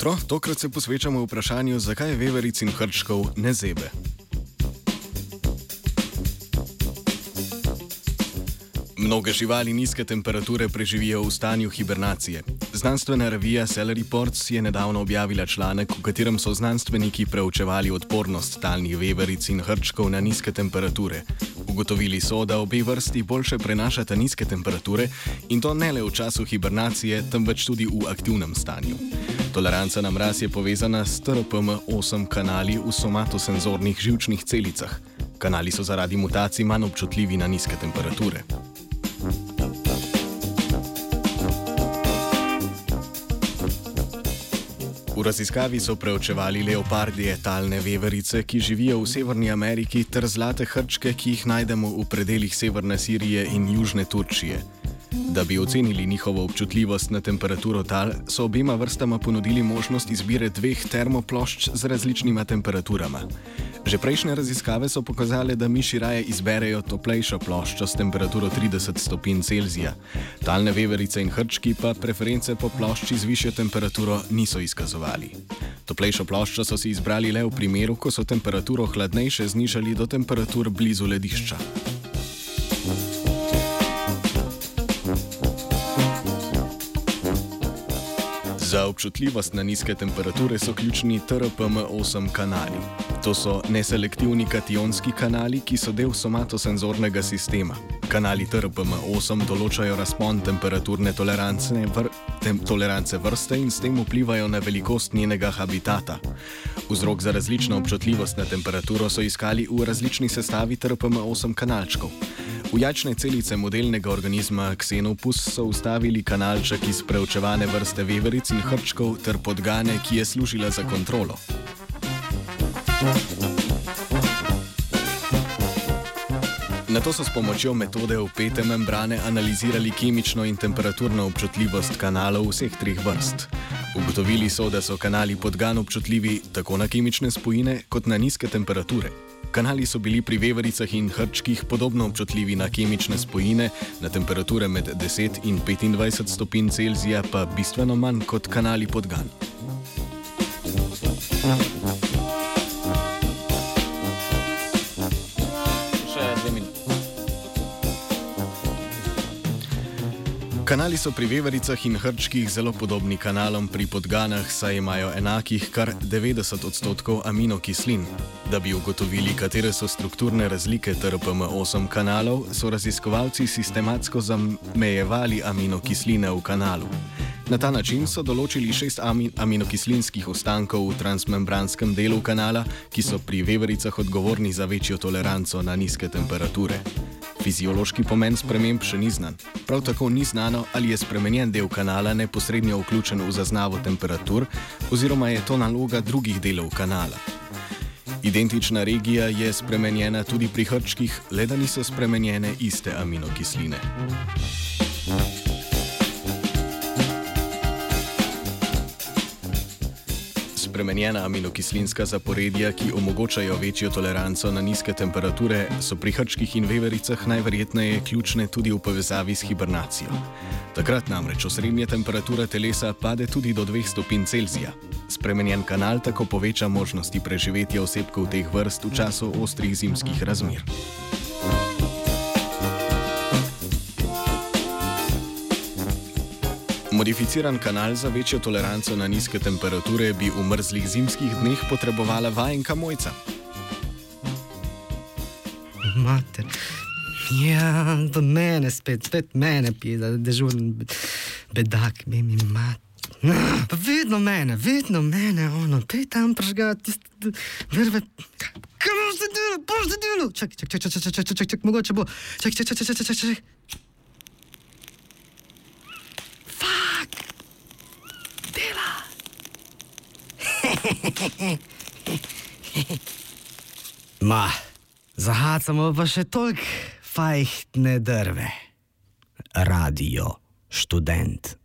Jutro, tokrat se posvečamo vprašanju, zakaj veveric in hrčkov ne zebe. Mnoge živali nizke temperature preživijo v stanju hibernacije. Znanstvena revija Cell Reports je nedavno objavila članek, v katerem so znanstveniki preučevali odpornost talnih veveric in hrčkov na nizke temperature. Ugotovili so, da obe vrsti boljše prenašata nizke temperature in to ne le v času hibernacije, temveč tudi v aktivnem stanju. Toleranca na mraz je povezana s TRPM8 kanali v somatosenzornih žilčnih celicah. Kanali so zaradi mutacij manj občutljivi na nizke temperature. V raziskavi so preučevali leopardije talne veverice, ki živijo v Severni Ameriki, ter zlate hrčke, ki jih najdemo v predeljih severne Sirije in južne Turčije. Da bi ocenili njihovo občutljivost na temperaturo tal, so obima vrstama ponudili možnost izbire dveh termoplošč z različnima temperaturama. Že prejšnje raziskave so pokazale, da miši raje izberejo toplejšo ploščo s temperaturo 30 stopinj Celzija. Talne veverice in hrčki pa preference po plošči z višjo temperaturo niso izkazovali. Toplejšo ploščo so si izbrali le v primeru, ko so temperaturo hladnejše znižali do temperatur blizu ledišča. Za občutljivost na nizke temperature so ključni TRPM8 kanali. To so neselektivni kationski kanali, ki so del somatosenzornega sistema. Kanali TRPM8 določajo razpon temperaturne tolerance, vr tem tolerance vrste in s tem vplivajo na velikost njenega habitata. Vzrok za različno občutljivost na temperaturo so iskali v različni sestavi TRPM8 kanalčkov. V jačne celice modelnega organizma Xenopus so ustavili kanalček iz preučevane vrste veveric in hrčkov ter podgane, ki je služila za kontrolo. Na to so s pomočjo metode upete membrane analizirali kemično in temperaturno občutljivost kanalov vseh treh vrst. Ugotovili so, da so kanali podgan občutljivi tako na kemične spojine kot na nizke temperature. Kanali so bili pri vevericah in hrčkih podobno občutljivi na kemične spojine, na temperature med 10 in 25 stopinj Celzija pa bistveno manj kot kanali podgan. Kanali so pri vevericah in hrčkih zelo podobni kanalom pri podganah, saj imajo enakih kar 90 odstotkov aminokislin. Da bi ugotovili, katere so strukturne razlike TRPM8 kanalov, so raziskovalci sistematsko zamejevali aminokisline v kanalu. Na ta način so določili šest amin aminokislinskih ostankov v transmembranskem delu kanala, ki so pri vevericah odgovorni za večjo toleranco na nizke temperature. Fiziološki pomen sprememb še ni znan. Prav tako ni znano, ali je spremenjen del kanala neposredno vključen v zaznavo temperatur, oziroma je to naloga drugih delov kanala. Identična regija je spremenjena tudi pri hrčkih, le da niso spremenjene iste aminokisline. Spremenjena aminokislinska zaporedja, ki omogočajo večjo toleranco na nizke temperature, so pri hrčkih in vevericah najverjetneje ključne tudi v povezavi s hibernacijo. Takrat namreč osrednja temperatura telesa pade tudi do 2 stopinj Celzija. Spremenjen kanal tako poveča možnosti preživetja osebkov teh vrst v času ostrih zimskih razmer. Modificiran kanal za večjo toleranco na nizke temperature bi v mrzlih zimskih dneh potrebovala vajenka mojca. Mater. Ja, do mene spet, spet mene pije, dežurni bedak, mi mi mat. Pa vedno mene, vedno mene, ono, pej tam prežgati, verve. Kaj boš ti delal, boš ti delal? Čakaj, čakaj, čakaj, čakaj, čakaj, čakaj, mogoče bo. Čakaj, čakaj, čakaj, čakaj, čakaj. Ma, zahacamo pa še toliko fajhtne drve. Radio študent.